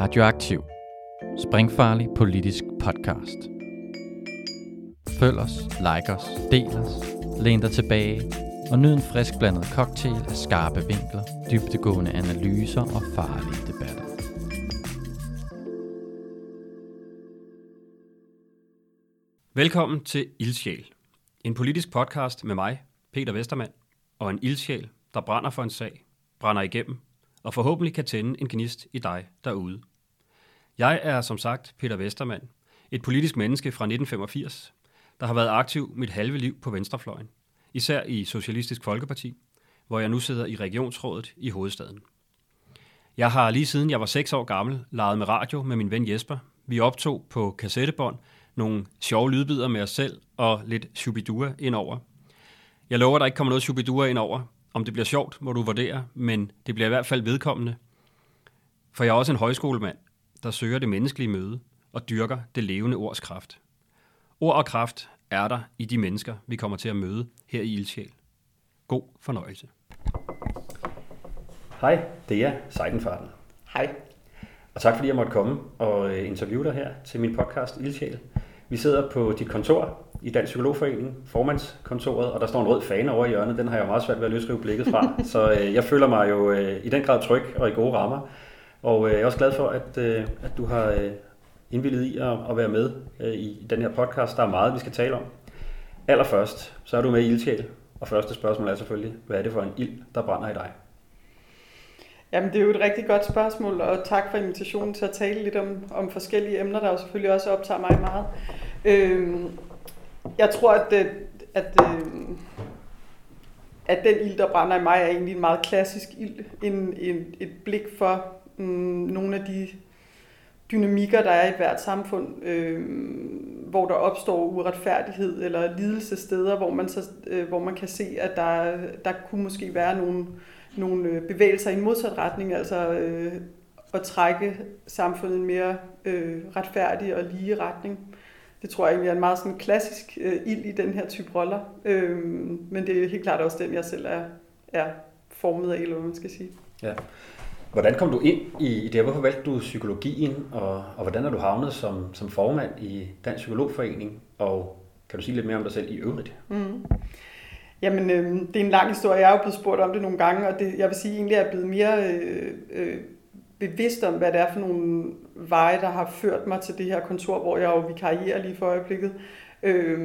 Radioaktiv. Springfarlig politisk podcast. Følg os, like os, del os, læn dig tilbage og nyd en frisk blandet cocktail af skarpe vinkler, dybtegående analyser og farlige debatter. Velkommen til Ildsjæl. En politisk podcast med mig, Peter Vestermand, og en ildsjæl, der brænder for en sag, brænder igennem og forhåbentlig kan tænde en gnist i dig derude. Jeg er som sagt Peter Vestermand, et politisk menneske fra 1985, der har været aktiv mit halve liv på venstrefløjen, især i Socialistisk Folkeparti, hvor jeg nu sidder i regionsrådet i hovedstaden. Jeg har lige siden jeg var 6 år gammel leget med radio med min ven Jesper. Vi optog på kassettebånd nogle sjove lydbider med os selv og lidt shubidua indover. Jeg lover, at der ikke kommer noget shubidua indover. Om det bliver sjovt, må du vurdere, men det bliver i hvert fald vedkommende. For jeg er også en højskolemand, der søger det menneskelige møde og dyrker det levende ords kraft. Ord og kraft er der i de mennesker, vi kommer til at møde her i Ildsjæl. God fornøjelse. Hej, det er Seidenfarten. Hej. Og tak fordi jeg måtte komme og øh, interviewe dig her til min podcast Ildsjæl. Vi sidder på dit kontor i Dansk Psykologforening, formandskontoret, og der står en rød fane over i hjørnet. Den har jeg meget svært ved at løsrive blikket fra. Så øh, jeg føler mig jo øh, i den grad tryg og i gode rammer. Og øh, jeg er også glad for, at, øh, at du har øh, indvillet i at, at være med øh, i den her podcast. Der er meget, vi skal tale om. Allerførst, så er du med i Ildsjæl. Og første spørgsmål er selvfølgelig, hvad er det for en ild, der brænder i dig? Jamen, det er jo et rigtig godt spørgsmål, og tak for invitationen til at tale lidt om, om forskellige emner, der jo selvfølgelig også optager mig meget. Øhm, jeg tror, at, det, at, øh, at den ild, der brænder i mig, er egentlig en meget klassisk ild. En, en, et blik for mm, nogle af de dynamikker, der er i hvert samfund, øh, hvor der opstår uretfærdighed eller lidelse steder, hvor man, så, øh, hvor man kan se, at der, der kunne måske være nogle, nogle øh, bevægelser i en modsat retning, altså øh, at trække samfundet i en mere øh, retfærdig og lige retning. Det tror jeg egentlig er en meget sådan klassisk øh, ild i den her type roller, øh, men det er helt klart også den, jeg selv er, er formet af, eller hvad man skal sige. Ja. Hvordan kom du ind i det? Hvorfor valgte du psykologien, og, og hvordan er du havnet som, som formand i Dansk Psykologforening? Og kan du sige lidt mere om dig selv i øvrigt? Mm. Jamen, øh, det er en lang historie. Jeg er jo blevet spurgt om det nogle gange, og det, jeg vil sige egentlig, at jeg er blevet mere øh, øh, bevidst om, hvad det er for nogle veje, der har ført mig til det her kontor, hvor jeg jo vikarierer lige for øjeblikket. Øh,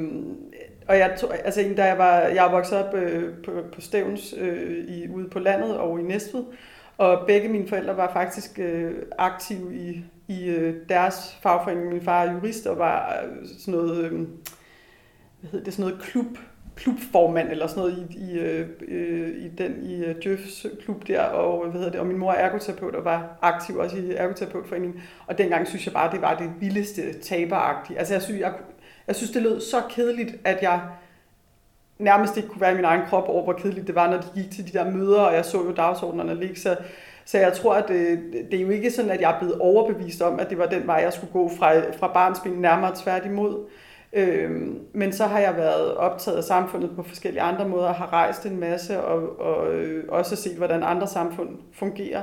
og jeg, altså, da jeg var, jeg voksede op øh, på, på Stævns øh, i, ude på landet og i Næstved, og begge mine forældre var faktisk øh, aktive i, i øh, deres fagforening. Min far er jurist og var øh, sådan noget, øh, hvad hedder det, sådan noget klub, klubformand eller sådan noget i, i, øh, øh i den i uh, Djøfs klub der, og, hvad hedder det, og min mor er ergoterapeut og var aktiv også i ergoterapeutforeningen. Og dengang synes jeg bare, det var det vildeste taberagtige. Altså jeg synes, jeg, jeg synes, det lød så kedeligt, at jeg nærmest ikke kunne være i min egen krop over, hvor kedeligt det var, når de gik til de der møder, og jeg så jo dagsordnerne ligge. Så, så jeg tror, at det, det er jo ikke sådan, at jeg er blevet overbevist om, at det var den vej, jeg skulle gå fra, fra barnsben nærmere tværtimod. Øhm, men så har jeg været optaget af samfundet på forskellige andre måder, har rejst en masse, og, og øh, også set, hvordan andre samfund fungerer.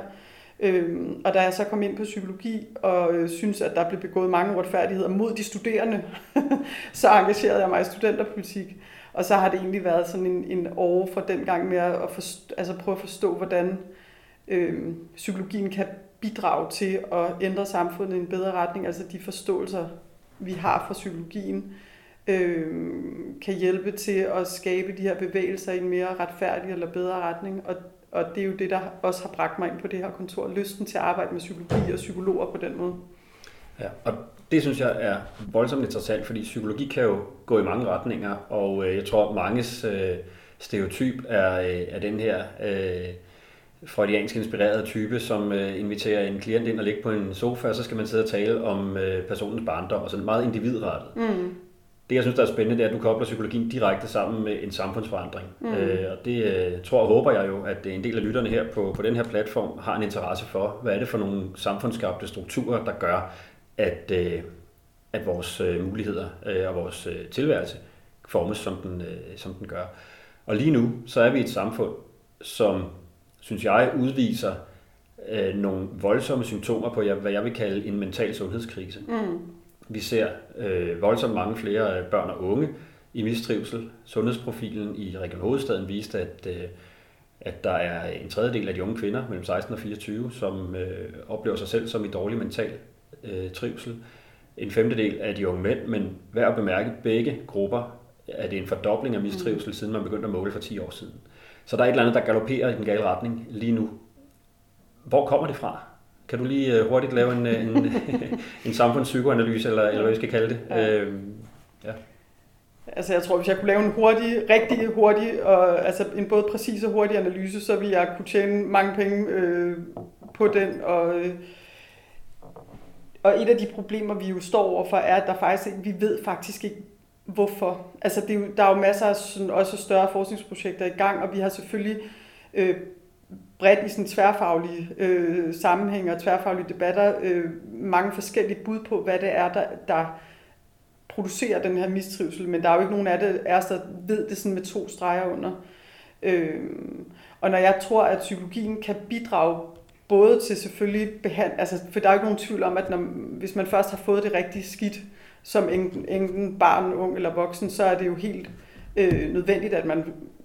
Øhm, og da jeg så kom ind på psykologi og øh, synes, at der blev begået mange uretfærdigheder mod de studerende, så engagerede jeg mig i studenterpolitik. Og så har det egentlig været sådan en, en år fra den gang med at forstå, altså prøve at forstå, hvordan øh, psykologien kan bidrage til at ændre samfundet i en bedre retning. Altså de forståelser, vi har fra psykologien, øh, kan hjælpe til at skabe de her bevægelser i en mere retfærdig eller bedre retning. Og, og det er jo det, der også har bragt mig ind på det her kontor. Lysten til at arbejde med psykologi og psykologer på den måde. Ja, og det synes jeg er voldsomt interessant, fordi psykologi kan jo gå i mange retninger, og øh, jeg tror, manges øh, stereotyp er, øh, er den her øh, freudiansk inspirerede type, som øh, inviterer en klient ind og ligge på en sofa, og så skal man sidde og tale om øh, personens barndom, og sådan meget individrettet. Mm. Det, jeg synes, der er spændende, det er, at du kobler psykologien direkte sammen med en samfundsforandring. Mm. Øh, og det øh, tror og håber jeg jo, at en del af lytterne her på, på den her platform har en interesse for. Hvad er det for nogle samfundsskabte strukturer, der gør, at, øh, at vores øh, muligheder øh, og vores øh, tilværelse formes, som den, øh, som den gør. Og lige nu, så er vi et samfund, som, synes jeg, udviser øh, nogle voldsomme symptomer på, hvad jeg vil kalde en mental sundhedskrise. Mm. Vi ser øh, voldsomt mange flere børn og unge i mistrivsel. Sundhedsprofilen i Region Hovedstaden viste, at, øh, at der er en tredjedel af de unge kvinder mellem 16 og 24, som øh, oplever sig selv som i dårlig mental øh, trivsel. En femtedel af de unge mænd, men værd at bemærke, begge grupper er det en fordobling af mistrivsel, mm. siden man begyndte at måle for 10 år siden. Så der er et eller andet, der galopperer i den gale retning lige nu. Hvor kommer det fra? Kan du lige øh, hurtigt lave en, øh, en, en samfundspsykoanalyse, eller, eller hvad vi skal kalde det? Ja. Øh, ja. Altså jeg tror, hvis jeg kunne lave en hurtig, rigtig hurtig, og, altså en både præcis og hurtig analyse, så ville jeg kunne tjene mange penge øh, på den. Og, øh, og et af de problemer, vi jo står overfor, er, at der faktisk ikke, vi ved faktisk ikke, hvorfor. Altså det er jo, der er jo masser af sådan, også større forskningsprojekter i gang, og vi har selvfølgelig øh, bredt i sådan tværfaglige øh, sammenhæng og tværfaglige debatter øh, mange forskellige bud på, hvad det er, der, der producerer den her mistrivsel, men der er jo ikke nogen af det, er, der ved det sådan med to streger under. Øh, og når jeg tror, at psykologien kan bidrage både til selvfølgelig behand, altså, for der er jo ikke nogen tvivl om, at når, hvis man først har fået det rigtige skidt, som enten, enten barn, ung eller voksen, så er det jo helt øh, nødvendigt, at man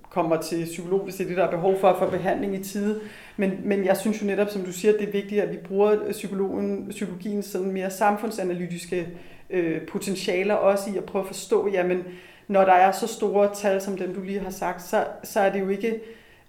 kommer til psykolog, hvis det er det, der er behov for at få behandling i tide. Men, men jeg synes jo netop, som du siger, at det er vigtigt, at vi bruger psykologen, psykologien sådan mere samfundsanalytiske øh, potentialer også i at prøve at forstå, jamen, når der er så store tal, som dem du lige har sagt, så, så er det jo ikke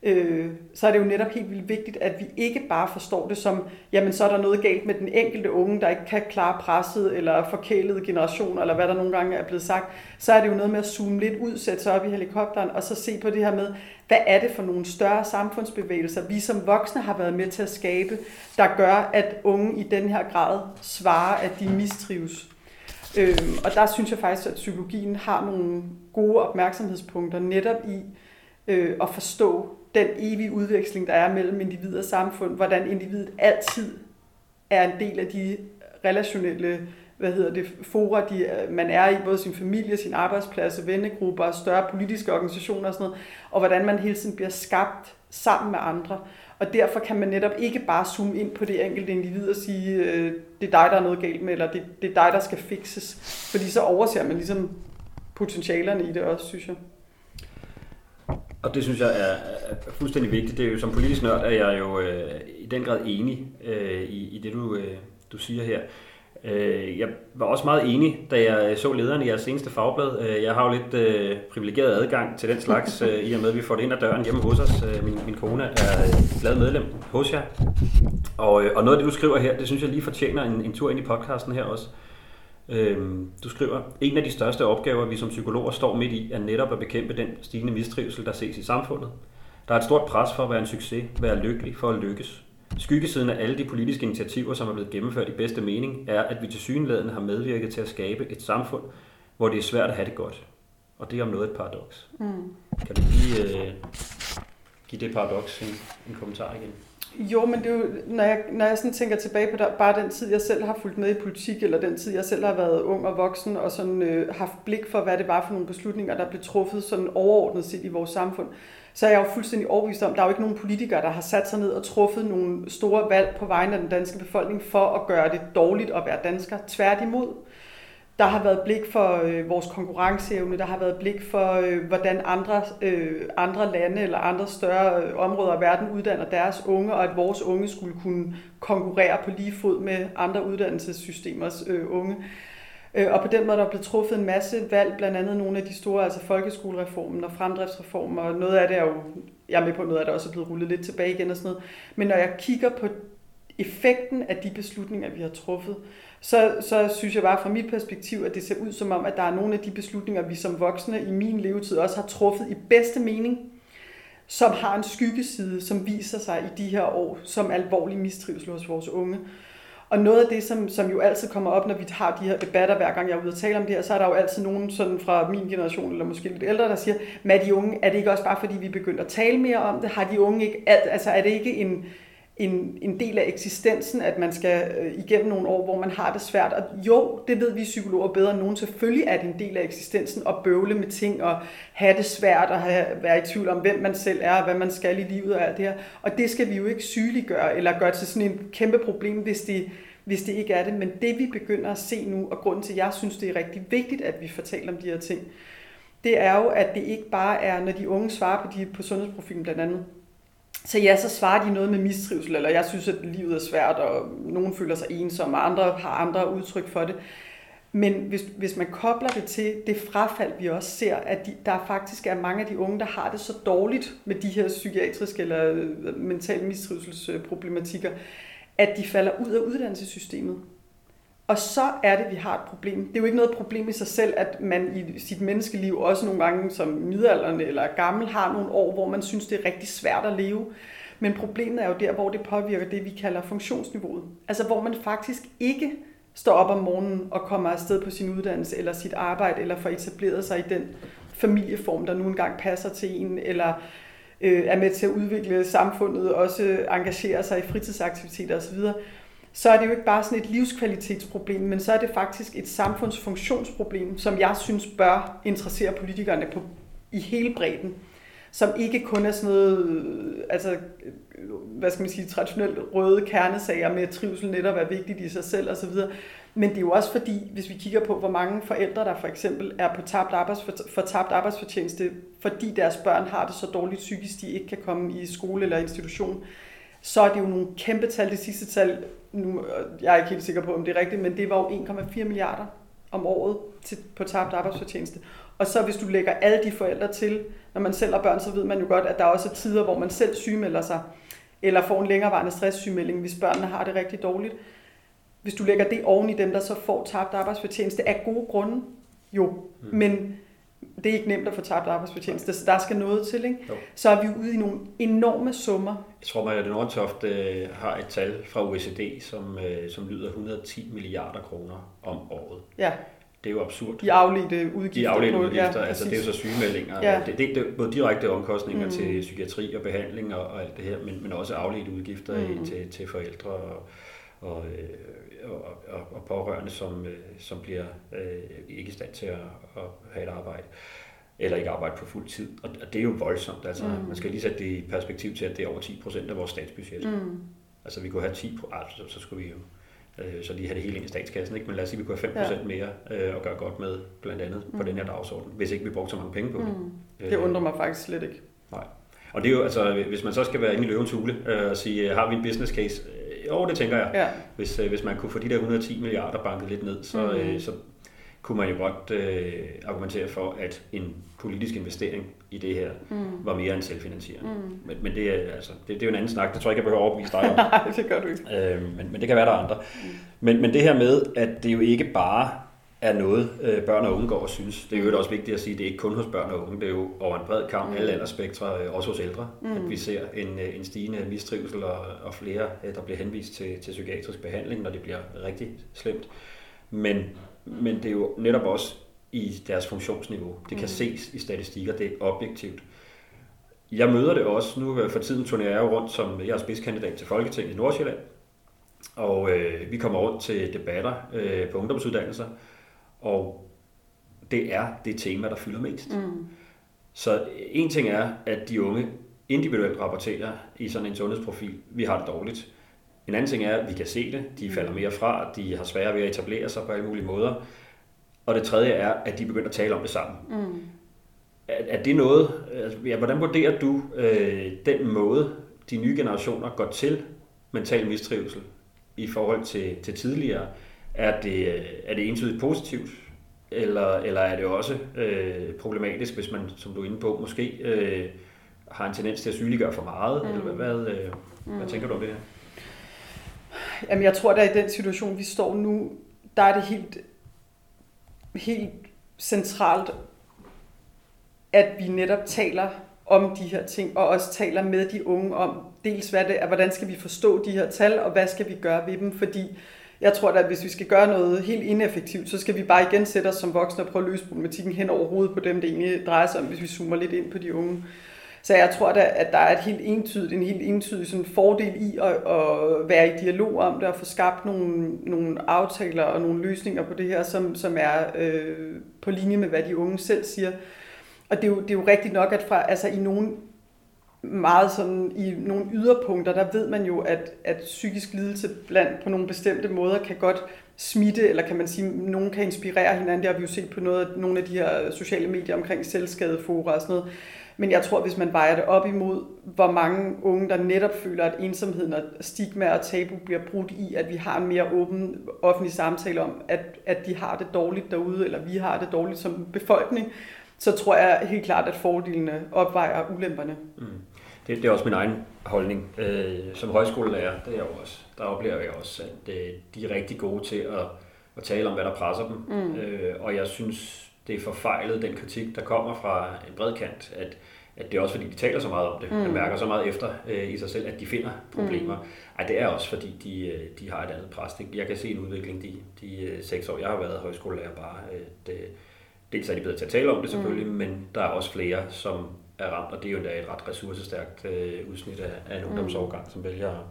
øh, så er det jo netop helt vildt vigtigt, at vi ikke bare forstår det som, jamen så er der noget galt med den enkelte unge, der ikke kan klare presset, eller forkælede generationer, eller hvad der nogle gange er blevet sagt. Så er det jo noget med at zoome lidt ud, sætte sig op i helikopteren, og så se på det her med, hvad er det for nogle større samfundsbevægelser, vi som voksne har været med til at skabe, der gør, at unge i den her grad svarer, at de mistrives. Øhm, og der synes jeg faktisk, at psykologien har nogle gode opmærksomhedspunkter netop i øh, at forstå den evige udveksling, der er mellem individ og samfund, hvordan individet altid er en del af de relationelle hvad hedder det, fora, de, man er i, både sin familie, sin arbejdsplads, vennegrupper, større politiske organisationer og sådan noget, og hvordan man hele tiden bliver skabt sammen med andre. Og derfor kan man netop ikke bare zoome ind på det enkelte individ og sige, øh, det er dig, der er noget galt med, eller det, det er dig, der skal fikses. Fordi så overser man ligesom potentialerne i det også, synes jeg. Og det synes jeg er, er fuldstændig vigtigt. Det er jo som politisk nørd, er jeg jo øh, i den grad enig øh, i, i det, du, øh, du siger her. Øh, jeg var også meget enig, da jeg så lederen i jeres seneste fagblad. Øh, jeg har jo lidt øh, privilegeret adgang til den slags, øh, i og med at vi får det ind ad døren hjemme hos os. Øh, min, min kone er glad medlem hos jer. Og, øh, og noget af det, du skriver her, det synes jeg lige fortjener en, en tur ind i podcasten her også. Øhm, du skriver, en af de største opgaver, vi som psykologer står midt i, er netop at bekæmpe den stigende mistrivsel, der ses i samfundet. Der er et stort pres for at være en succes, være lykkelig for at lykkes. Skyggesiden af alle de politiske initiativer, som er blevet gennemført i bedste mening, er, at vi til synlædende har medvirket til at skabe et samfund, hvor det er svært at have det godt. Og det er om noget et paradoks. Mm. Kan du lige øh, give det paradoks en, en kommentar igen? Jo, men det er jo, når jeg, når jeg sådan tænker tilbage på der, bare den tid, jeg selv har fulgt med i politik, eller den tid, jeg selv har været ung og voksen, og sådan øh, haft blik for, hvad det var for nogle beslutninger, der blev truffet sådan overordnet set i vores samfund, så er jeg jo fuldstændig overbevist om, at der er jo ikke nogen politikere, der har sat sig ned og truffet nogle store valg på vegne af den danske befolkning for at gøre det dårligt at være dansker. Tværtimod. Der har været blik for øh, vores konkurrenceevne, der har været blik for, øh, hvordan andre, øh, andre lande eller andre større øh, områder af verden uddanner deres unge, og at vores unge skulle kunne konkurrere på lige fod med andre uddannelsessystemers øh, unge. Øh, og på den måde der er blevet truffet en masse valg, blandt andet nogle af de store, altså folkeskolereformen og fremdriftsreformen, og noget af det er jo, jeg er med på, noget af det også er blevet rullet lidt tilbage igen og sådan noget. Men når jeg kigger på effekten af de beslutninger, vi har truffet, så, så synes jeg bare fra mit perspektiv, at det ser ud som om, at der er nogle af de beslutninger, vi som voksne i min levetid også har truffet i bedste mening, som har en skyggeside, som viser sig i de her år som alvorlig mistrivsel hos vores unge. Og noget af det, som, som jo altid kommer op, når vi har de her debatter, hver gang jeg er ude og tale om det her, så er der jo altid nogen sådan fra min generation, eller måske lidt ældre, der siger, med de unge, er det ikke også bare fordi, vi begynder at tale mere om det? Har de unge ikke alt, altså er det ikke en, en, en del af eksistensen, at man skal øh, igennem nogle år, hvor man har det svært. Og jo, det ved vi psykologer bedre end nogen. Selvfølgelig er det en del af eksistensen at bøvle med ting og have det svært og have, være i tvivl om, hvem man selv er og hvad man skal i livet og alt det her. Og det skal vi jo ikke sygeliggøre eller gøre til sådan en kæmpe problem, hvis det, hvis det ikke er det. Men det vi begynder at se nu, og grunden til, at jeg synes, det er rigtig vigtigt, at vi fortæller om de her ting, det er jo, at det ikke bare er, når de unge svarer på, de, på sundhedsprofilen blandt andet, så ja, så svarer de noget med mistrivsel, eller jeg synes, at livet er svært, og nogen føler sig ensomme, og andre har andre udtryk for det. Men hvis, hvis man kobler det til det frafald, vi også ser, at de, der faktisk er mange af de unge, der har det så dårligt med de her psykiatriske eller øh, mentale mistrivselsproblematikker, at de falder ud af uddannelsessystemet. Og så er det, at vi har et problem. Det er jo ikke noget problem i sig selv, at man i sit menneskeliv, også nogle gange som midalderne eller gammel, har nogle år, hvor man synes, det er rigtig svært at leve. Men problemet er jo der, hvor det påvirker det, vi kalder funktionsniveauet. Altså hvor man faktisk ikke står op om morgenen og kommer afsted på sin uddannelse eller sit arbejde, eller får etableret sig i den familieform, der nu engang passer til en, eller øh, er med til at udvikle samfundet, også engagerer sig i fritidsaktiviteter osv., så er det jo ikke bare sådan et livskvalitetsproblem, men så er det faktisk et samfundsfunktionsproblem, som jeg synes bør interessere politikerne på, i hele bredden. Som ikke kun er sådan noget, øh, altså, øh, hvad skal man sige, traditionelt røde kernesager med trivsel netop er vigtigt i sig selv osv., men det er jo også fordi, hvis vi kigger på, hvor mange forældre, der for eksempel er på tabt arbejdsfor, for tabt arbejdsfortjeneste, fordi deres børn har det så dårligt psykisk, de ikke kan komme i skole eller institution, så er det jo nogle kæmpe tal. Det sidste tal, nu, jeg er ikke helt sikker på, om det er rigtigt, men det var jo 1,4 milliarder om året til, på tabt arbejdsfortjeneste. Og så hvis du lægger alle de forældre til, når man selv har børn, så ved man jo godt, at der også er tider, hvor man selv sygemelder sig, eller får en længerevarende stresssygemelding, hvis børnene har det rigtig dårligt. Hvis du lægger det oven i dem, der så får tabt arbejdsfortjeneste af gode grunde, jo. Mm. Men det er ikke nemt at få tabt arbejdsfortjeneste, så der skal noget til, ikke? Så er vi ude i nogle enorme summer. Jeg tror, at Nordtoft øh, har et tal fra OECD, som, øh, som lyder 110 milliarder kroner om året. Ja. Det er jo absurd. De afledte udgifter. De afledte udgifter, ja, altså det er jo så sygemeldinger. Ja. Det, det, det er både direkte omkostninger mm. til psykiatri og behandling og, og alt det her, men, men også afledte udgifter mm. i, til, til forældre og, og, øh, og, og, og pårørende, som, øh, som bliver øh, ikke i stand til at, at have et arbejde eller ikke arbejde på fuld tid. Og det er jo voldsomt. Altså, mm. Man skal lige sætte det i perspektiv til, at det er over 10 procent af vores statsbudget. Mm. Altså vi kunne have 10 altså, så skulle vi jo øh, så lige have det hele ind i statskassen. Ikke? Men lad os sige, at vi kunne have 5 procent ja. mere øh, og gøre godt med, blandt andet mm. på den her dagsorden, hvis ikke vi brugte så mange penge på det. Mm. Det undrer mig faktisk slet ikke. Nej. Og det er jo, altså, hvis man så skal være inde i løvens hule øh, og sige, har vi en business case? Jo, det tænker jeg. Ja. Hvis, øh, hvis man kunne få de der 110 milliarder banket lidt ned, så, mm. øh, så kunne man jo godt øh, argumentere for, at en politisk investering i det her mm. var mere end selvfinansierende. Mm. Men, men det, er, altså, det, det er jo en anden snak, det tror jeg ikke, jeg behøver overbevise dig om. Nej, det gør du ikke. Øh, men, men det kan være, der er andre. Mm. Men, men det her med, at det jo ikke bare er noget, øh, børn og unge går og synes. Det er jo også vigtigt at sige, at det er ikke kun hos børn og unge, det er jo over en bred kamp, mm. alle aldersspektre, øh, også hos ældre, mm. at vi ser en, øh, en stigende mistrivsel og, og flere, øh, der bliver henvist til, til psykiatrisk behandling, når det bliver rigtig slemt. Men, men det er jo netop også i deres funktionsniveau. Det kan mm. ses i statistikker, det er objektivt. Jeg møder det også, nu for tiden turnerer jeg rundt som jeg er spidskandidat til Folketinget i Nordsjælland, og øh, vi kommer rundt til debatter øh, på ungdomsuddannelser, og det er det tema, der fylder mest. Mm. Så en ting er, at de unge individuelt rapporterer i sådan en sundhedsprofil, vi har det dårligt. En anden ting er, at vi kan se det, de falder mere fra, de har svære ved at etablere sig på alle mulige måder. Og det tredje er, at de begynder at tale om det sammen. Mm. Er, er det noget, altså, ja, hvordan vurderer du øh, den måde, de nye generationer går til mental mistrivsel i forhold til, til tidligere? Er det, er det entydigt positivt, eller, eller er det også øh, problematisk, hvis man, som du er inde på, måske øh, har en tendens til at sygeliggøre for meget? Mm. Eller hvad, hvad, øh, mm. hvad tænker du om det her? Jamen, jeg tror, at i den situation, vi står nu, der er det helt, helt centralt, at vi netop taler om de her ting, og også taler med de unge om, dels hvad det er, hvordan skal vi forstå de her tal, og hvad skal vi gøre ved dem, fordi jeg tror da, at hvis vi skal gøre noget helt ineffektivt, så skal vi bare igen sætte os som voksne og prøve at løse problematikken hen over hovedet på dem, det egentlig drejer sig om, hvis vi zoomer lidt ind på de unge. Så jeg tror, at der er et helt entydigt, en helt entydig sådan fordel i at, at være i dialog om det og få skabt nogle, nogle aftaler og nogle løsninger på det her, som, som er øh, på linje med, hvad de unge selv siger. Og det er jo, det er jo rigtigt nok, at fra, altså i nogle meget sådan i nogle yderpunkter, der ved man jo, at, at psykisk lidelse blandt på nogle bestemte måder kan godt smitte, eller kan man sige, nogen kan inspirere hinanden. Det har vi jo set på noget af, nogle af de her sociale medier omkring selvskadefora og sådan noget. Men jeg tror, hvis man vejer det op imod, hvor mange unge, der netop føler, at ensomheden og stigma og tabu bliver brudt i, at vi har en mere åben offentlig samtale om, at, at de har det dårligt derude, eller vi har det dårligt som befolkning, så tror jeg helt klart, at fordelene opvejer ulemperne. Mm. Det, det er også min egen holdning. Øh, som højskolelærer, det er jeg også, der oplever jeg også, at øh, de er rigtig gode til at, at tale om, hvad der presser dem. Mm. Øh, og jeg synes, det er forfejlet, den kritik, der kommer fra en bred kant, at, at det er også fordi, de taler så meget om det. Mm. Man mærker så meget efter øh, i sig selv, at de finder problemer. Mm. Ej, det er også fordi, de, øh, de har et andet pres. Jeg kan se en udvikling de, de øh, seks år, jeg har været højskolelærer bare. At, øh, dels er de bedre til at tale om det selvfølgelig, mm. men der er også flere, som er ramt, og det er jo endda et ret ressourcestærkt øh, udsnit af, af en mm. ungdomsårgang, som vælger at,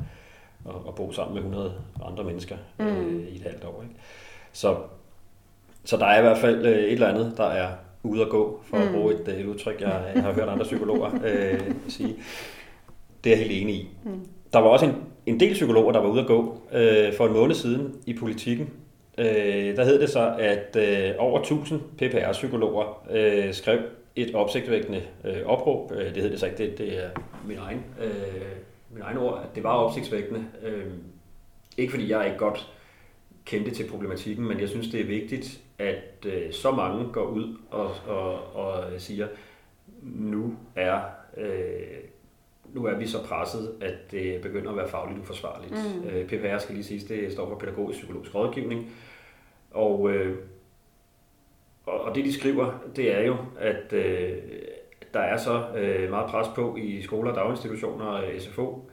at, at bo sammen med 100 andre mennesker mm. øh, i et halvt år. Ikke? Så, så der er i hvert fald øh, et eller andet, der er ude at gå, for mm. at bruge et, et udtryk, jeg, jeg har hørt andre psykologer øh, sige. Det er jeg helt enig i. Mm. Der var også en, en del psykologer, der var ude at gå øh, for en måned siden i politikken. Øh, der hed det så, at øh, over 1000 PPR-psykologer øh, skrev et opsigtvækkende øh, opråb. Øh, det hedder det så ikke, det, det er min egen, øh, min egen ord, at det var opsigtsvækkende. Øh, ikke fordi jeg ikke godt kendte til problematikken, men jeg synes, det er vigtigt, at øh, så mange går ud og, og, og siger, nu er, øh, nu er vi så presset, at det begynder at være fagligt uforsvarligt. Mm. Øh, PPR skal lige sige, det står for pædagogisk psykologisk rådgivning, og øh, og, og det de skriver, det er jo, at øh, der er så øh, meget pres på i skoler, daginstitutioner og SFO,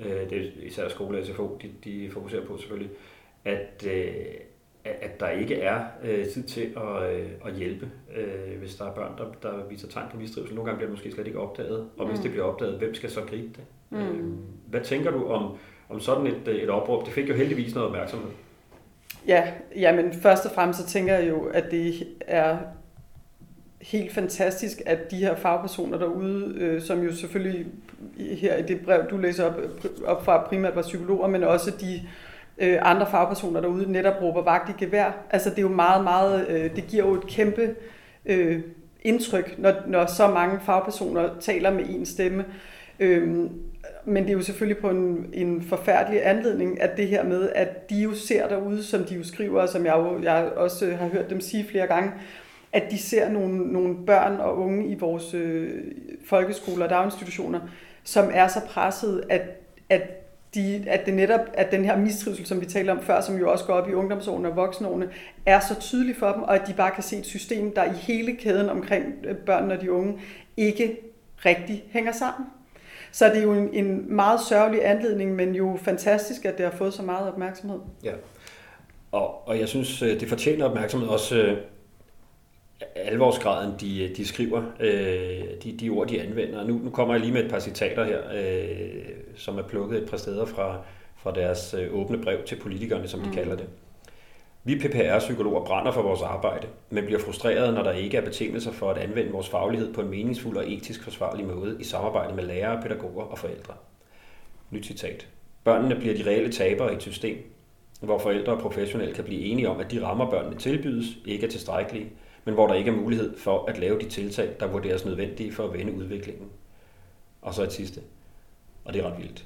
øh, det er især skole og SFO, de, de fokuserer på selvfølgelig, at, øh, at der ikke er øh, tid til at, øh, at hjælpe, øh, hvis der er børn, der, der viser tegn på mistrivsel. Nogle gange bliver det måske slet ikke opdaget, og hvis mm. det bliver opdaget, hvem skal så gribe det? Mm. Øh, hvad tænker du om, om sådan et, et opråb? Det fik jo heldigvis noget opmærksomhed. Ja, jamen først og fremmest så tænker jeg jo, at det er helt fantastisk, at de her fagpersoner derude, øh, som jo selvfølgelig her i det brev, du læser op, op fra primært var psykologer, men også de øh, andre fagpersoner derude netop råber vagt i gevær. Altså det er jo meget, meget, øh, det giver jo et kæmpe øh, indtryk, når, når så mange fagpersoner taler med en stemme. Øh, men det er jo selvfølgelig på en, en forfærdelig anledning, at det her med, at de jo ser derude, som de jo skriver, og som jeg, jo, jeg også har hørt dem sige flere gange, at de ser nogle, nogle børn og unge i vores øh, folkeskoler og daginstitutioner, som er så presset, at, at, de, at det netop, at den her mistrivsel, som vi talte om før, som jo også går op i ungdomsårene og voksenårene, er så tydelig for dem, og at de bare kan se et system, der i hele kæden omkring øh, børnene og de unge ikke rigtig hænger sammen. Så det er jo en, en meget sørgelig anledning, men jo fantastisk, at det har fået så meget opmærksomhed. Ja, og, og jeg synes, øh, det fortjener opmærksomhed også øh, alvorsgraden, de, de skriver, øh, de, de ord, de anvender. Nu, nu kommer jeg lige med et par citater her, øh, som er plukket et par steder fra, fra deres øh, åbne brev til politikerne, som de mm. kalder det. Vi PPR-psykologer brænder for vores arbejde, men bliver frustrerede, når der ikke er betingelser for at anvende vores faglighed på en meningsfuld og etisk forsvarlig måde i samarbejde med lærere, pædagoger og forældre. Nyt citat. Børnene bliver de reelle tabere i et system, hvor forældre og professionelle kan blive enige om, at de rammer børnene tilbydes ikke er tilstrækkelige, men hvor der ikke er mulighed for at lave de tiltag, der vurderes nødvendige for at vende udviklingen. Og så et sidste, og det er ret vildt.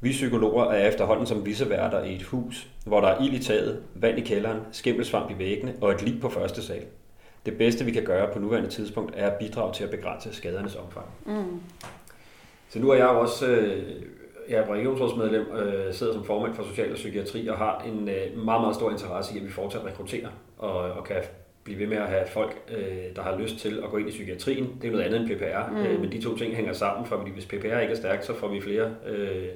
Vi psykologer er efterhånden som viseværter i et hus, hvor der er ild i taget, vand i kælderen, skimmelsvamp i væggene og et lig på første sal. Det bedste, vi kan gøre på nuværende tidspunkt, er at bidrage til at begrænse skadernes omfang. Mm. Så nu er jeg også øh, jeg er regionsrådsmedlem, øh, sidder som formand for social og psykiatri og har en øh, meget, meget stor interesse i, at vi fortsat rekrutterer og, og kan blive ved med at have folk, øh, der har lyst til at gå ind i psykiatrien. Det er noget andet end PPR, mm. øh, men de to ting hænger sammen, for hvis PPR ikke er stærkt, så får vi flere øh,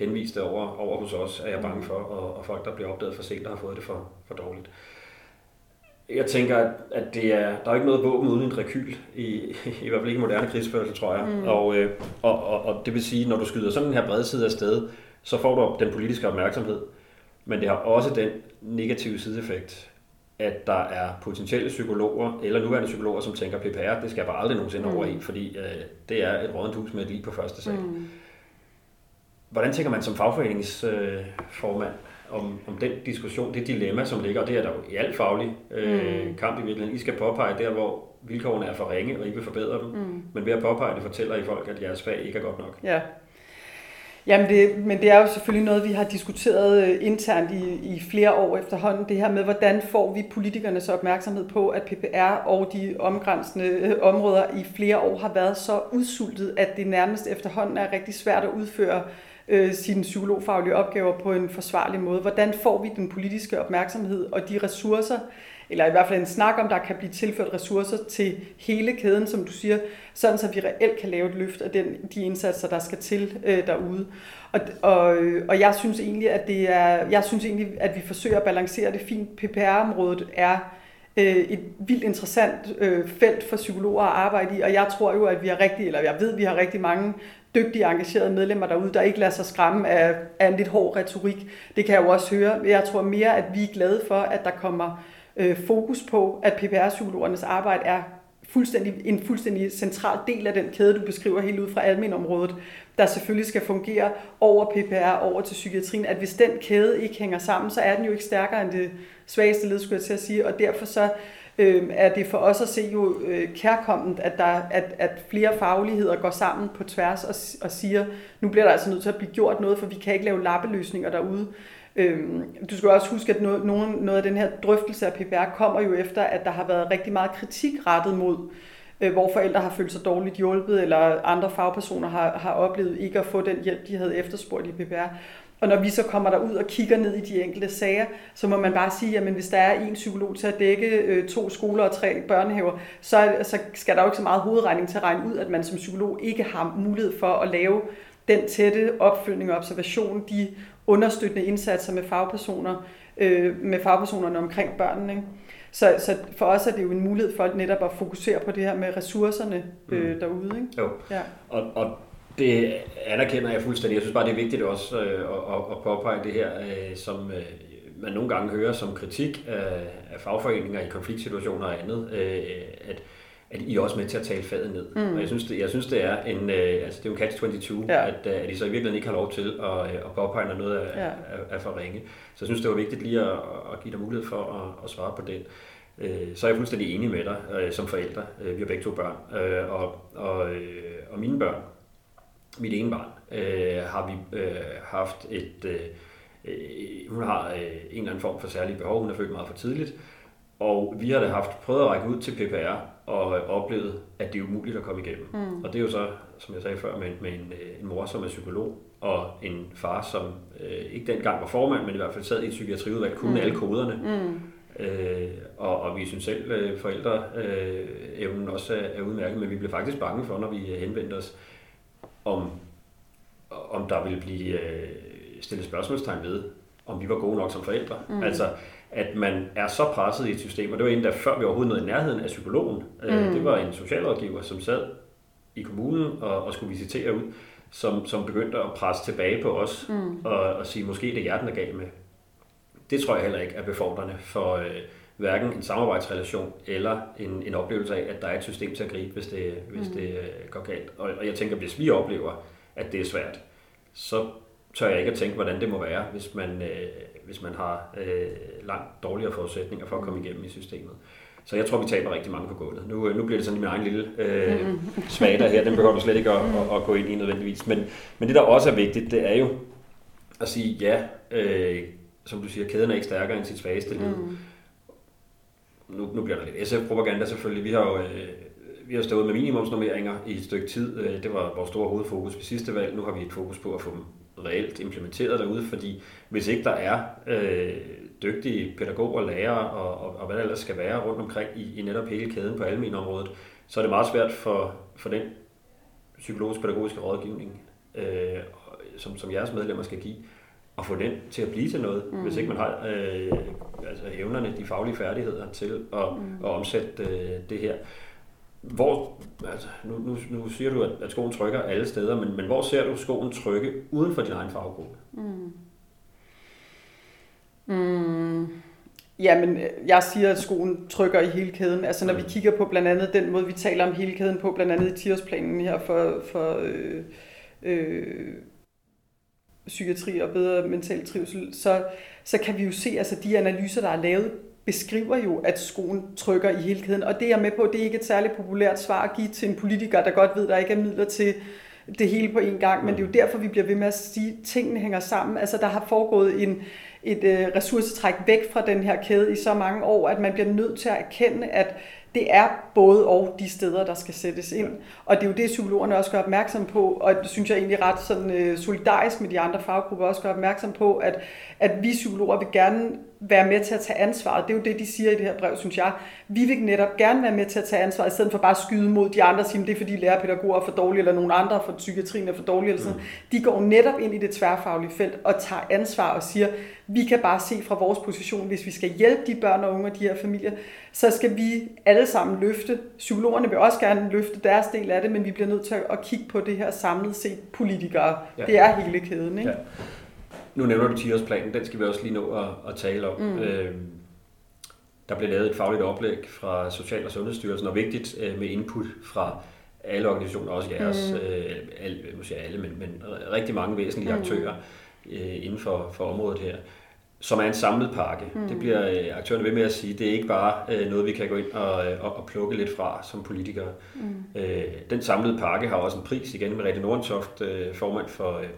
henviste over, over hos os, er jeg bange for, og, og folk, der bliver opdaget for sent, der har fået det for, for dårligt. Jeg tænker, at det er, der er ikke noget våben uden en rekyl, i, i hvert fald ikke moderne krigsførsel, tror jeg. Mm. Og, øh, og, og, og det vil sige, når du skyder sådan en her bredside af sted, så får du den politiske opmærksomhed. Men det har også den negative sideeffekt, at der er potentielle psykologer, eller nuværende psykologer, som tænker, PPR, det skal jeg bare aldrig nogensinde mm. over i, fordi øh, det er et rådent hus med et lige på første sal. Mm. Hvordan tænker man som fagforeningsformand om, om den diskussion, det dilemma, som ligger, og det er der jo i alt faglig øh, mm. kamp i virkeligheden. I skal påpege der, hvor vilkårene er for ringe, og I vil forbedre dem, mm. men ved at påpege det, fortæller I folk, at jeres fag ikke er godt nok. Ja, Jamen det, men det er jo selvfølgelig noget, vi har diskuteret øh, internt i, i flere år efterhånden, det her med, hvordan får vi politikernes opmærksomhed på, at PPR og de omgrænsende øh, områder i flere år har været så udsultet, at det nærmest efterhånden er rigtig svært at udføre øh, Øh, sine psykologfaglige opgaver på en forsvarlig måde. Hvordan får vi den politiske opmærksomhed og de ressourcer, eller i hvert fald en snak om, der kan blive tilført ressourcer til hele kæden, som du siger, sådan så vi reelt kan lave et løft af den, de indsatser, der skal til øh, derude. Og, og, og jeg synes egentlig, at det er, jeg synes egentlig, at vi forsøger at balancere det fint. PPR-området er øh, et vildt interessant øh, felt for psykologer at arbejde i, og jeg tror jo, at vi har rigtig, eller jeg ved, at vi har rigtig mange dygtige, engagerede medlemmer derude, der ikke lader sig skræmme af, af en lidt hård retorik. Det kan jeg jo også høre. Jeg tror mere, at vi er glade for, at der kommer øh, fokus på, at PPR-psykologernes arbejde er fuldstændig, en fuldstændig central del af den kæde, du beskriver helt ud fra almenområdet, der selvfølgelig skal fungere over PPR, over til psykiatrien, at hvis den kæde ikke hænger sammen, så er den jo ikke stærkere end det svageste led, skulle jeg til at sige, og derfor så øh, er det for os at se jo øh, kærkommet, at, der, at, at flere fagligheder går sammen på tværs og, og siger, nu bliver der altså nødt til at blive gjort noget, for vi kan ikke lave lappeløsninger derude. Øhm, du skal også huske, at noget, noget af den her drøftelse af PPR kommer jo efter, at der har været rigtig meget kritik rettet mod, øh, hvor forældre har følt sig dårligt hjulpet, eller andre fagpersoner har, har oplevet ikke at få den hjælp, de havde efterspurgt i PPR. Og når vi så kommer der ud og kigger ned i de enkelte sager, så må man bare sige, at hvis der er en psykolog til at dække øh, to skoler og tre børnehaver, så, så skal der jo ikke så meget hovedregning til at regne ud, at man som psykolog ikke har mulighed for at lave den tætte opfølgning og observation, de understøttende indsatser med fagpersoner, øh, med fagpersonerne omkring børnene. Ikke? Så, så for os er det jo en mulighed for netop at fokusere på det her med ressourcerne øh, mm. derude. Ikke? Jo, ja. og, og det anerkender jeg fuldstændig. Jeg synes bare, det er vigtigt også øh, at, at påpege det her, øh, som øh, man nogle gange hører som kritik af, af fagforeninger i konfliktsituationer og andet, øh, at at I er også med til at tale fadet ned. Mm. Og jeg synes, det, jeg synes, det er en, øh, altså det er jo en catch-22, ja. at, øh, at I så i virkeligheden ikke har lov til at, at påpege, når noget er, ja. er, er for ringe. Så jeg synes, det var vigtigt lige at, at give dig mulighed for at, at svare på det. Så er jeg fuldstændig enig med dig som forældre. Vi har begge to børn, og, og, og mine børn, mit ene barn, øh, har vi øh, haft et... Øh, øh, hun har øh, en eller anden form for særlig behov. Hun er født meget for tidligt. Og vi har da haft prøvet at række ud til PPR og oplevet, at det er umuligt at komme igennem. Mm. Og det er jo så, som jeg sagde før, med, med en, øh, en mor, som er psykolog, og en far, som øh, ikke dengang var formand, men i hvert fald sad i et psykiatriudvalg, kunne mm. alle koderne. Mm. Øh, og, og vi synes selv, øh, forældre øh, evnen også er, er udmærket, men vi blev faktisk bange for, når vi henvendte os, om, om der ville blive øh, stillet spørgsmålstegn ved, om vi var gode nok som forældre. Mm. Altså, at man er så presset i et system, og det var en, der før vi overhovedet nåede i nærheden af psykologen. Øh, mm. Det var en socialrådgiver, som sad i kommunen og, og skulle visitere ud, som, som begyndte at presse tilbage på os mm. og, og sige, måske det er hjerten, der gav med. Det tror jeg heller ikke er befordrende for øh, hverken en samarbejdsrelation eller en, en oplevelse af, at der er et system til at gribe, hvis det, hvis mm. det øh, går galt. Og, og jeg tænker, hvis vi oplever, at det er svært, så tør jeg ikke at tænke, hvordan det må være, hvis man, øh, hvis man har øh, langt dårligere forudsætninger for at komme igennem i systemet. Så jeg tror, vi taber rigtig mange på gulvet. Nu, øh, nu bliver det sådan min egen lille øh, svater her, den behøver du slet ikke at, at, at gå ind i nødvendigvis. Men, men det, der også er vigtigt, det er jo at sige, ja, øh, som du siger, kæden er ikke stærkere end sit svageste led. Mm. Nu, nu bliver der lidt SF-propaganda selvfølgelig. Vi har jo øh, vi har stået med minimumsnormeringer i et stykke tid. Øh, det var vores store hovedfokus ved sidste valg. Nu har vi et fokus på at få dem reelt implementeret derude, fordi hvis ikke der er øh, dygtige pædagoger, lærere og, og, og hvad der ellers skal være rundt omkring i, i netop hele kæden på almenområdet, så er det meget svært for, for den psykologisk-pædagogiske rådgivning, øh, som, som jeres medlemmer skal give, at få den til at blive til noget, mm. hvis ikke man har øh, altså evnerne, de faglige færdigheder til at, mm. at omsætte øh, det her. Hvor, altså, nu, nu, nu siger du, at, at skoen trykker alle steder, men, men hvor ser du skoen trykke uden for din egen faggruppe? Mm. Mm. Jamen, jeg siger, at skoen trykker i hele kæden. Altså når vi mm. kigger på blandt andet den måde, vi taler om hele kæden på, blandt andet i 10 her for, for øh, øh, psykiatri og bedre mental trivsel, så, så kan vi jo se, altså de analyser, der er lavet, beskriver jo, at skoen trykker i hele kæden. Og det er med på, det er ikke et særligt populært svar at give til en politiker, der godt ved, at der ikke er midler til det hele på en gang, men det er jo derfor, vi bliver ved med at sige, at tingene hænger sammen. Altså der har foregået en, et øh, ressourcetræk væk fra den her kæde i så mange år, at man bliver nødt til at erkende, at det er både og de steder, der skal sættes ind. Og det er jo det, psykologerne også gør opmærksom på, og det synes jeg egentlig ret sådan, øh, solidarisk med de andre faggrupper også gør opmærksom på, at, at vi psykologer vil gerne være med til at tage ansvaret. Det er jo det, de siger i det her brev, synes jeg. Vi vil netop gerne være med til at tage ansvar, i stedet for bare at skyde mod de andre og sige, det er fordi lærerpædagoger er for dårlige, eller nogen andre for psykiatrien er for dårlige. Eller sådan. Mm. De går netop ind i det tværfaglige felt og tager ansvar og siger, vi kan bare se fra vores position, hvis vi skal hjælpe de børn og unge og de her familier, så skal vi alle sammen løfte. Psykologerne vil også gerne løfte deres del af det, men vi bliver nødt til at kigge på det her samlet set politikere. Ja. Det er hele kæden, ikke? Ja. Nu nævner du 10-årsplanen, den skal vi også lige nå at, at tale om. Mm. Øh, der blev lavet et fagligt oplæg fra Social- og Sundhedsstyrelsen, og vigtigt øh, med input fra alle organisationer, også jeres, mm. øh, alle, måske alle, men, men rigtig mange væsentlige mm. aktører øh, inden for, for området her som er en samlet pakke. Mm. Det bliver øh, aktørerne ved med at sige. Det er ikke bare øh, noget, vi kan gå ind og, og, og plukke lidt fra som politikere. Mm. Øh, den samlede pakke har også en pris, igen med Rette Nordentoft, øh, formand for, øh,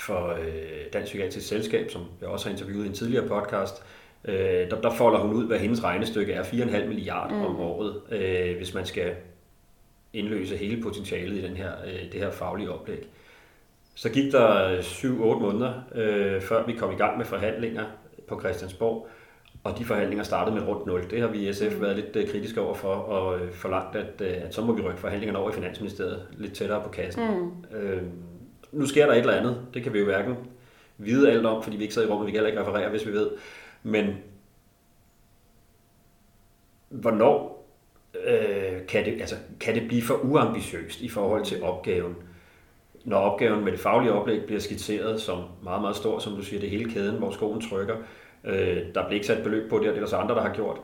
for øh, Dansk Psykiatrisk Selskab, som jeg også har interviewet i en tidligere podcast. Øh, der, der folder hun ud, hvad hendes regnestykke er. 4,5 milliarder mm. om året, øh, hvis man skal indløse hele potentialet i den her, øh, det her faglige oplæg. Så gik der 7-8 måneder, øh, før vi kom i gang med forhandlinger på Christiansborg, og de forhandlinger startede med rundt 0. Det har vi i SF mm. været lidt øh, kritiske over for, og øh, forlangt, at, øh, at så må vi rykke forhandlingerne over i Finansministeriet lidt tættere på kassen. Mm. Øh, nu sker der et eller andet. Det kan vi jo hverken vide alt om, fordi vi ikke sidder i rummet, vi kan heller ikke referere, hvis vi ved. Men hvornår øh, kan, det, altså, kan det blive for uambitiøst i forhold til opgaven? når opgaven med det faglige oplæg bliver skitseret som meget, meget stor, som du siger, det hele kæden, hvor skoen trykker. Øh, der bliver ikke sat beløb på det, og det er der så andre, der har gjort.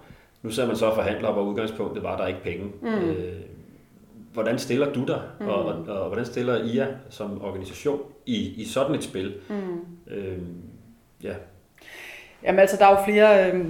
Nu sidder man så og forhandler, hvor udgangspunktet var, der ikke penge. Mm. Øh, hvordan stiller du dig, mm. og, og, og hvordan stiller IA som organisation i, i sådan et spil? Mm. Øh, ja. Jamen altså, der er jo flere... Øh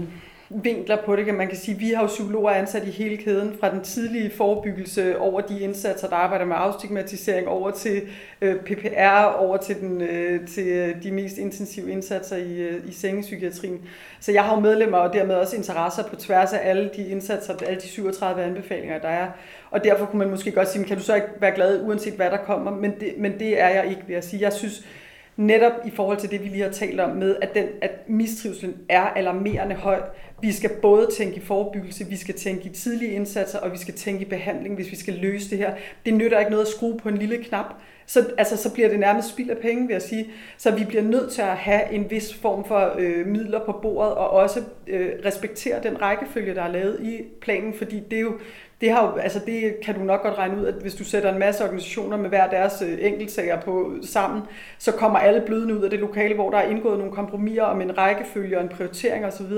vinkler på det, kan man kan sige. Vi har jo psykologer ansat i hele kæden, fra den tidlige forebyggelse over de indsatser, der arbejder med afstigmatisering, over til øh, PPR, over til, den, øh, til øh, de mest intensive indsatser i, øh, i sengepsykiatrien. Så jeg har jo medlemmer og dermed også interesser på tværs af alle de indsatser, alle de 37 anbefalinger, der er. Og derfor kunne man måske godt sige, kan du så ikke være glad, uanset hvad der kommer? Men det, men det er jeg ikke, vil jeg sige. Jeg synes, netop i forhold til det, vi lige har talt om med, at, den, at mistrivselen er alarmerende høj. Vi skal både tænke i forebyggelse, vi skal tænke i tidlige indsatser, og vi skal tænke i behandling, hvis vi skal løse det her. Det nytter ikke noget at skrue på en lille knap. Så, altså, så bliver det nærmest spild af penge, vil jeg sige. Så vi bliver nødt til at have en vis form for øh, midler på bordet, og også øh, respektere den rækkefølge, der er lavet i planen, fordi det er jo det, har jo, altså det kan du nok godt regne ud, at hvis du sætter en masse organisationer med hver deres øh, enkeltsager på sammen, så kommer alle blødende ud af det lokale, hvor der er indgået nogle kompromiser om en rækkefølge og en prioritering osv.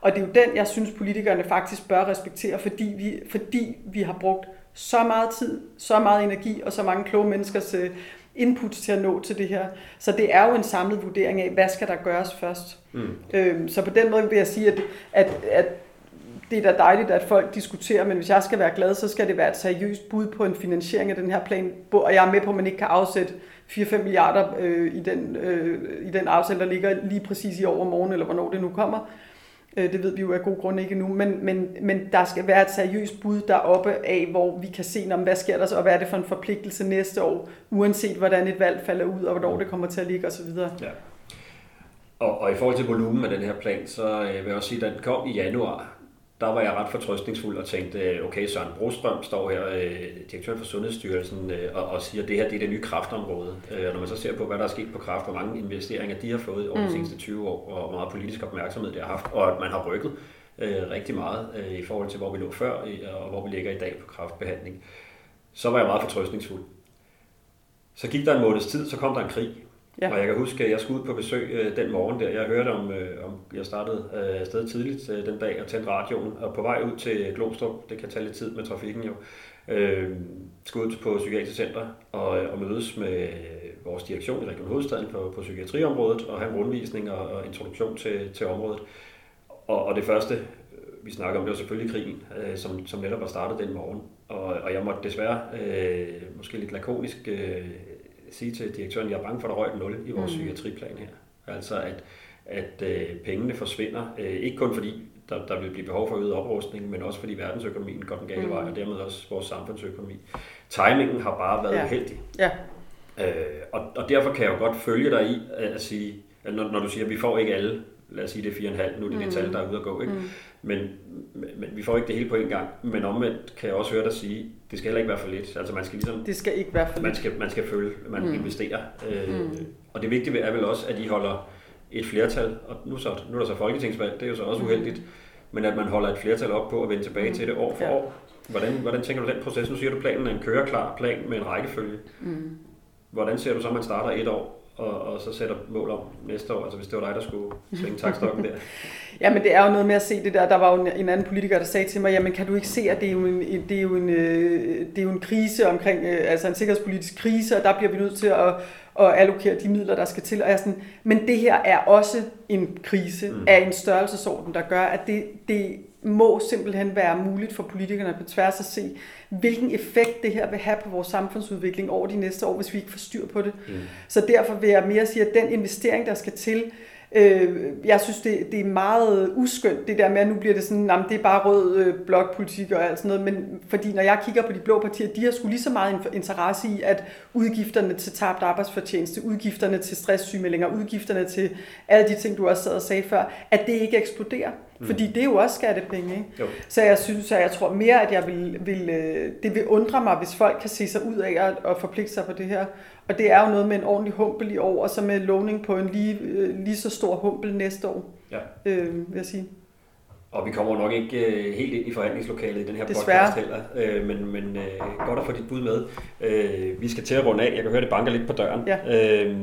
Og det er jo den, jeg synes, politikerne faktisk bør respektere, fordi vi, fordi vi har brugt så meget tid, så meget energi og så mange kloge menneskers øh, input til at nå til det her. Så det er jo en samlet vurdering af, hvad skal der gøres først. Mm. Øhm, så på den måde vil jeg sige, at, at, at det er da dejligt, at folk diskuterer, men hvis jeg skal være glad, så skal det være et seriøst bud på en finansiering af den her plan. Og jeg er med på, at man ikke kan afsætte 4-5 milliarder øh, i, den, øh, i den aftale, der ligger lige præcis i overmorgen, eller hvornår det nu kommer. Øh, det ved vi jo af god grund ikke nu, men, men, men der skal være et seriøst bud deroppe af, hvor vi kan se, om hvad sker der så, og hvad er det for en forpligtelse næste år, uanset hvordan et valg falder ud, og hvornår det kommer til at ligge osv. Ja. Og, og i forhold til volumen af den her plan, så øh, vil jeg også sige, at den kom i januar der var jeg ret fortrøstningsfuld og tænkte, okay, Søren Brostrøm står her, øh, direktør for Sundhedsstyrelsen, øh, og, og siger, at det her det er det nye kraftområde. Øh, og når man så ser på, hvad der er sket på kraft, hvor mange investeringer de har fået over de mm. seneste 20 år, og hvor meget politisk opmærksomhed det har haft, og at man har rykket øh, rigtig meget øh, i forhold til, hvor vi lå før, og hvor vi ligger i dag på kraftbehandling, så var jeg meget fortrøstningsfuld. Så gik der en måneds tid, så kom der en krig, Ja. Og jeg kan huske, at jeg skulle ud på besøg øh, den morgen der. Jeg hørte om, øh, om jeg startede øh, afsted tidligt øh, den dag og tændte radioen. Og på vej ud til Glostrup, det kan tage lidt tid med trafikken jo, øh, skulle ud på Psykiatrisk Center og, øh, og mødes med vores direktion i Region Hovedstaden på, på psykiatriområdet og have en rundvisning og, og introduktion til, til området. Og, og det første, øh, vi snakker om, det var selvfølgelig krigen, øh, som, som netop var startet den morgen. Og, og jeg måtte desværre, øh, måske lidt lakonisk, øh, sige til direktøren, at jeg er bange for, at der røg 0 i vores mm. psykiatriplan her. Altså at, at øh, pengene forsvinder, øh, ikke kun fordi der, der vil blive behov for øget oprustning, men også fordi verdensøkonomien går den gale mm. vej, og dermed også vores samfundsøkonomi. Timingen har bare været ja. uheldig. Ja. Øh, og, og derfor kan jeg jo godt følge dig i at sige, at når, når du siger, at vi får ikke alle, lad os sige det er 4,5, nu er det mm. det tal, der er ude at gå, ikke? Mm. Men, men vi får ikke det hele på en gang. Men omvendt kan jeg også høre dig sige, det skal heller ikke være for lidt. Altså man skal ligesom... Det skal ikke være for lidt. Man skal, man skal følge, man mm. investerer. Øh, mm. Og det vigtige er vel også, at I holder et flertal, og nu, så, nu er der så folketingsvalg, det er jo så også mm. uheldigt, mm. men at man holder et flertal op på at vende tilbage mm. til det år for ja. år. Hvordan, hvordan tænker du den proces? Nu siger du, planen er en køreklar plan med en rækkefølge. Mm. Hvordan ser du så, at man starter et år og, og så sætter mål om næste år, altså hvis det var dig, der skulle svinge takstokken der? ja, men det er jo noget med at se det der. Der var jo en anden politiker, der sagde til mig, jamen kan du ikke se, at det er jo en, det er jo en, øh, det er jo en krise omkring, øh, altså en sikkerhedspolitisk krise, og der bliver vi nødt til at, at allokere de midler, der skal til. Og jeg sådan, men det her er også en krise mm. af en størrelsesorden, der gør, at det, det må simpelthen være muligt for politikerne på tværs at se, hvilken effekt det her vil have på vores samfundsudvikling over de næste år, hvis vi ikke får styr på det. Mm. Så derfor vil jeg mere sige, at den investering, der skal til, Øh, jeg synes, det, det er meget uskyndt, det der med, at nu bliver det sådan, at det er bare rød øh, blokpolitik og alt sådan noget, men fordi når jeg kigger på de blå partier, de har sgu lige så meget interesse i, at udgifterne til tabt arbejdsfortjeneste, udgifterne til stresssygemeldinger, udgifterne til alle de ting, du også sad og sagde før, at det ikke eksploderer. Mm. Fordi det er jo også skattepenge. Ikke? Jo. Så jeg synes, at jeg tror mere, at jeg vil, vil, øh, det vil undre mig, hvis folk kan se sig ud af at, at forpligte sig på det her. Og det er jo noget med en ordentlig humpel i år, og så med lovning på en lige, øh, lige så stor humpel næste år, ja. øh, vil jeg sige. Og vi kommer nok ikke øh, helt ind i forhandlingslokalet i den her Desværre. podcast heller, øh, men, men øh, godt at få dit bud med. Øh, vi skal til at runde af. Jeg kan høre, det banker lidt på døren. Ja. Øh,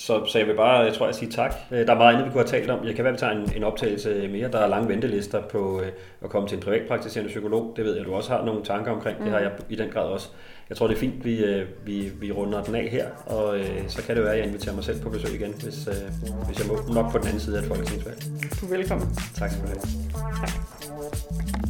så, så jeg vil bare, jeg tror, jeg sige tak. Øh, der er meget andet, vi kunne have talt om. Jeg kan vel tage en, en optagelse mere. Der er lange ventelister på øh, at komme til en privatpraktiserende psykolog. Det ved jeg, du også har nogle tanker omkring. Mm. Det har jeg i den grad også jeg tror, det er fint, vi, øh, vi, vi runder den af her, og øh, så kan det være, at jeg inviterer mig selv på besøg igen, hvis, øh, hvis jeg må nok på den anden side af et folketingsvalg. Du er velkommen. Tak skal du have. Tak.